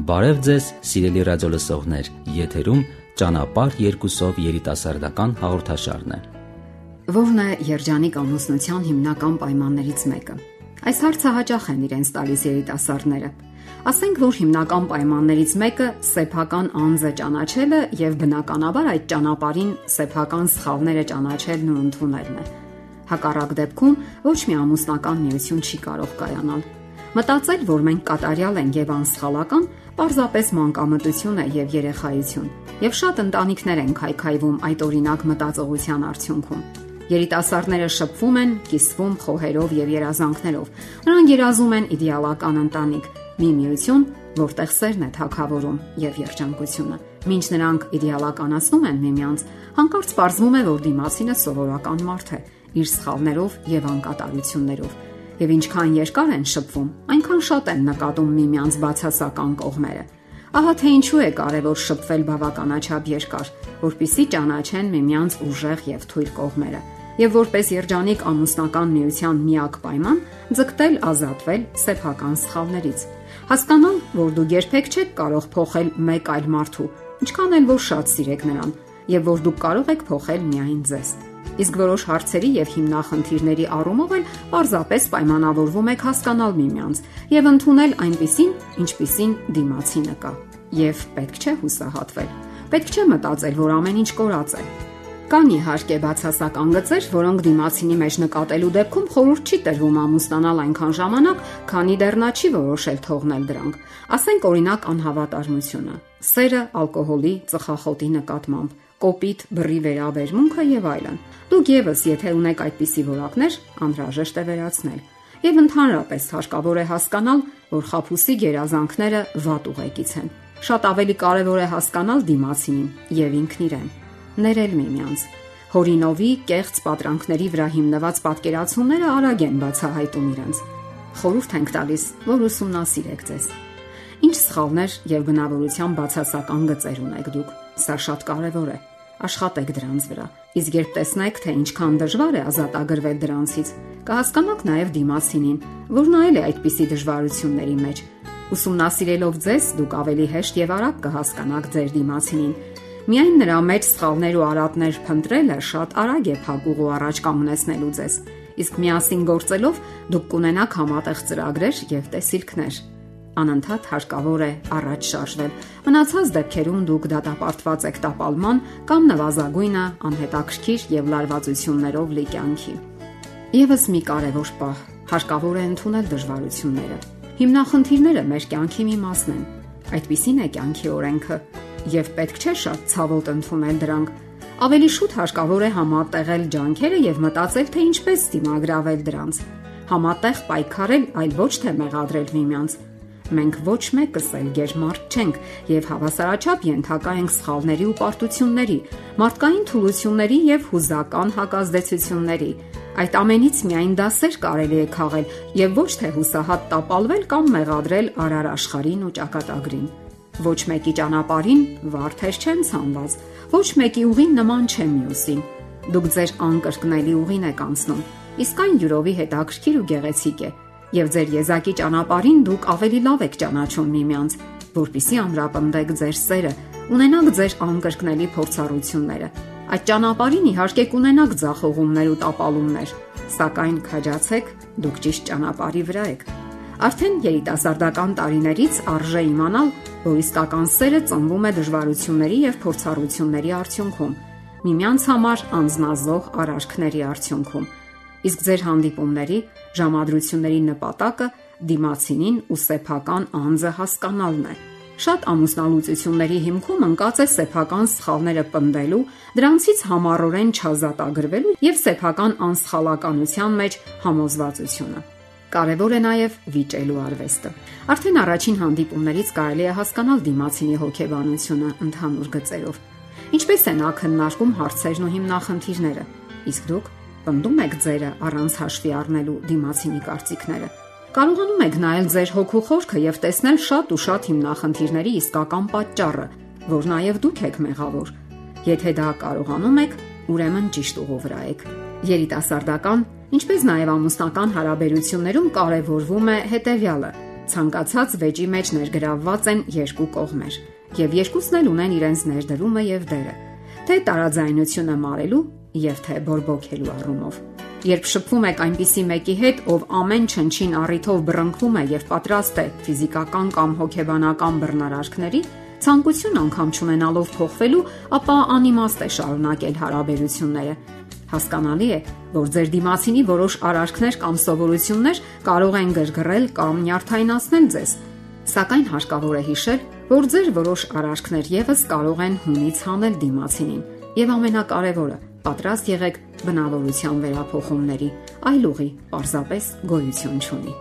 Բարև ձեզ, սիրելի ռադիոլսողներ։ Եթերում ճանապարհ երկուսով երիտասարդական հաղորդաշարն է։ Որն է երջանիկ ամուսնության հիմնական պայմաններից մեկը։ Այս հարցը հաճախ են իրենց տալիս երիտասարդները։ Ասենք որ հիմնական պայմաններից մեկը սեփական անձը ճանաչելը եւ բնականաբար այդ ճանապարհին սեփական սխալները ճանաչելն ու ընդունելն է։ Հակառակ դեպքում ոչ մի ամուսնական միություն չի կարող կայանալ։ Մտածել, որ մենք կատարյալ ենք եւ անսխալական, պարզապես մանկամտություն է եւ երեխայություն։ Եվ շատ ընտանիքներ են քայքայվում այդ օրինակ մտածողության արդյունքում։ Երիտասարդները շփվում են, կիսվում խոհերով եւ երազանքներով։ Նրանք երազում են իդեալական ընտանիք, մի միություն, որտեղ սերն է թակավորում եւ երջանկությունը։ Մինչ նրանք իդեալականացնում են միմյանց, հանկարծ պարզվում է, որ դիմացինը սովորական մարդ է, իր սխալներով եւ անկատարություններով եւ ինչքան երկար են շփվում, այնքան շատ են նկատում միմյանց բացասական կողմերը։ Ահա թե ինչու է կարևոր շփվել բավականաչափ երկար, որpիսի ճանաչեն միմյանց ուժեղ եւ թույլ կողմերը եւ որպես երջանիկ ամուսնական միության միակ պայման ձգտել ազատվել սեփական սխալներից։ Հասկանալ, որ դուք երբեք չեք կարող փոխել մեկ այլ մարդու, ինչքան էլ որ շատ սիրեք նրան, եւ որ դուք կարող եք փոխել միայն ձեզ։ Իսկ որոշ հարցերի եւ հիմնախնդիրների առումով էլ պարզապես պայմանավորվում եք հասկանալ միմյանց եւ ընդունել այնպիսին, ինչպիսին դիմացինը կա։ Եվ պետք չէ հուսահատվել։ Պետք չէ մտածել, որ ամեն ինչ կորած է։ Կան իհարկե բացասական գծեր, որոնք դիմացինի մեջ նկատելու դեպքում խորուրդ չի տրվում ամուսնանալ այնքան ժամանակ, քանի դեռ նա չի որոշել թողնել դրանք։ Ասենք օրինակ անհավատարմությունը, սերը ալկոհոլի, ծխախոտի նկատմամբ, կոպիտ բռի վերաբերմունքը եւ այլն։ Դուք եւս, եթե ունեք այդպիսի որակներ, անհրաժեշտ է վերացնել։ Եվ ընդհանրապես հարկավոր է հասկանալ, որ խափուսի գերազանքները վատ ուղեկից են։ Շատ ավելի կարևոր է հասկանալ դիմացինին եւ ինքն իրեն։ Ներել միմյանց։ Հորինովի կեղծ պատրանքների վրա հիմնված պատկերացումները արագ են բացահայտում իրենց։ Խորհուրդ ենք տալիս, որ ուսումնասիրեք ձեզ։ Ինչ սխալներ եւ բնավորության բացասական գծեր ունեք դուք։ Սա շատ կարևոր է աշխատեք դրանց վրա։ Իսկ երբ տեսնեք, թե ինչքան դժվար է ազատագրվել դրանցից, կհասկանաք նաև դիմացինին, որ նայել է այդպիսի դժվարությունների մեջ։ Ուսումնասիրելով ձեզ, դուք ավելի հեշտ եւ արագ կհասկանաք ձեր դիմացինին։ Միայն նրա մեջ սխալներ ու արատներ փնտրելը շատ արագ է փակուղու առաջ կանգնեցնելու ձեզ։ Իսկ միասին գործելով դուք կունենաք համատեղ ծրագրեր եւ տեսիլքներ անընդհատ հարկավոր է առաջ շարժվել։ Մնացած դեպքերում դուք դատապարտված եք տապալման կամ նվազագույնը անհետաքրքիր եւ լարվածություններով լի կյանքի։ Եվս մի կարևոր պահ՝ հարկավոր է ընդունել դժվարությունները։ Հիմնախնդիրները մեր կյանքի մի մասն են։ Այդպիսին է կյանքի օրենքը, եւ պետք չէ շատ ցավոտ ընդունել դրանք։ Ավելի շուտ հարկավոր է համատեղել ջանքերը եւ մտածել, թե ինչպես դիմագրավել դրանց համատեղ պայքարել, այլ ոչ թե մեղադրել միմյանց։ Մենք ոչ մեկս էլ ģերմարտ չենք եւ հավասարաչափ ենթակա ենք սխալների ու պարտությունների, մարդկային թուլությունների եւ հուզական հակազդեցությունների։ Այդ ամենից միայն դասեր կարելի է քաղել եւ ոչ թե հուսահատ տապալվել կամ մեղադրել արար աշխարհին ու ճակատագրին։ Ոչ մեկի ճանապարհին վարդեր չեն ցանված, ոչ մեկի ուղին նման չէ մյուսին։ Դուք ձեր անկրկնելի ուղին եք անցնում, իսկ այն յուրովի հետաքրքիր ու գեղեցիկ է եւ ձեր եզակի ճանապարհին դուք ավելի լավ եք ճանաչում միմյանց, որpիսի ամրապնդեք ձեր սերը, ունենաք ձեր անկրկնելի փորձառությունները։ Այդ ճանապարհին իհարկե կունենաք ձախողումներ ու տապալումներ, սակայն քաջացեք, դուք ճիշտ ճանապարհի վրա եք։ Արդեն երիտասարդական տարիներից արժե իմանալ, որ իսկական սերը ծնվում է դժվարությունների եւ փորձառությունների արդյունքում, միմյանց համար անznազող արարքների արդյունքում իսկ ձեր հանդիպումների ժամադրությունների նպատակը դիմացինին ու սեփական անձը հասկանալն է։ Շատ ամուսնալուծությունների հիմքում ընկած է սեփական սխալները պնդելու, դրանցից համառորեն չազատագրվելու եւ սեփական անսխալականության մեջ համոզվածությունը։ Կարևոր է նաև վիճելու արվեստը։ Արդեն առաջին հանդիպումներից կարելի է հասկանալ դիմացինի հոգեբանությունը ընդհանուր գծերով։ Ինչպես են ակնարկում հարցերն ու հիմնախնդիրները։ Իսկ դուք Պնդում եք ձերը առանց հաշվի առնելու դիմացինի կարծիքները։ Կարողանում եք նայել ձեր հոգու խորքը եւ տեսնել շատ ու շատ հիմնախնդիրների իսկական պատճառը, որ նաեւ դուք եք մեղավոր։ Եթե դա կարողանում եք, ուրեմն ճիշտ ուղու վրա եք։ Երիտասարդական, ինչպես նաեւ ամուսնական հարաբերություններում կարևորվում է հետեւյալը՝ Ցանկացած վեճի մեջ ներգրավված են երկու կողմեր, եւ երկուսն էլ ունեն իրենց ներդրումը եւ դերը, թե տարաձայնությունը մարելու եւ թե բորբոքելու առումով։ Երբ շփվում եք այնպիսի մեկի հետ, ով ամեն չնչին առիթով բռնկվում է եւ պատրաստ է ֆիզիկական կամ հոգեբանական բռնարարքների, ցանկություն անգամ չունենալով փոխվելու, ապա անիմաստ է շարունակել հարաբերությունները։ Հասկանալի է, որ ձեր դիմացինի որոշ արարքներ կամ սովորություններ կարող են գրգռել կամ նյարդայնացնել ձեզ, սակայն հարկավոր է հիշել, որ ձեր որոշ արարքներ եւս կարող են հունից հանել դիմացինին։ Եվ ամենակարևորը, պատրաստ եղեք բնավորության վերափոխումների, այլ ուղի պարզապես գոյություն չունի։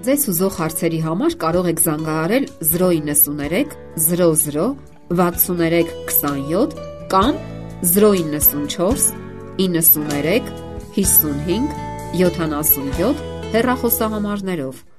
Ձեզ ուզող հարցերի համար կարող եք զանգահարել 093 00 63 27 կամ 094 93 55 77 հեռախոսահամարներով։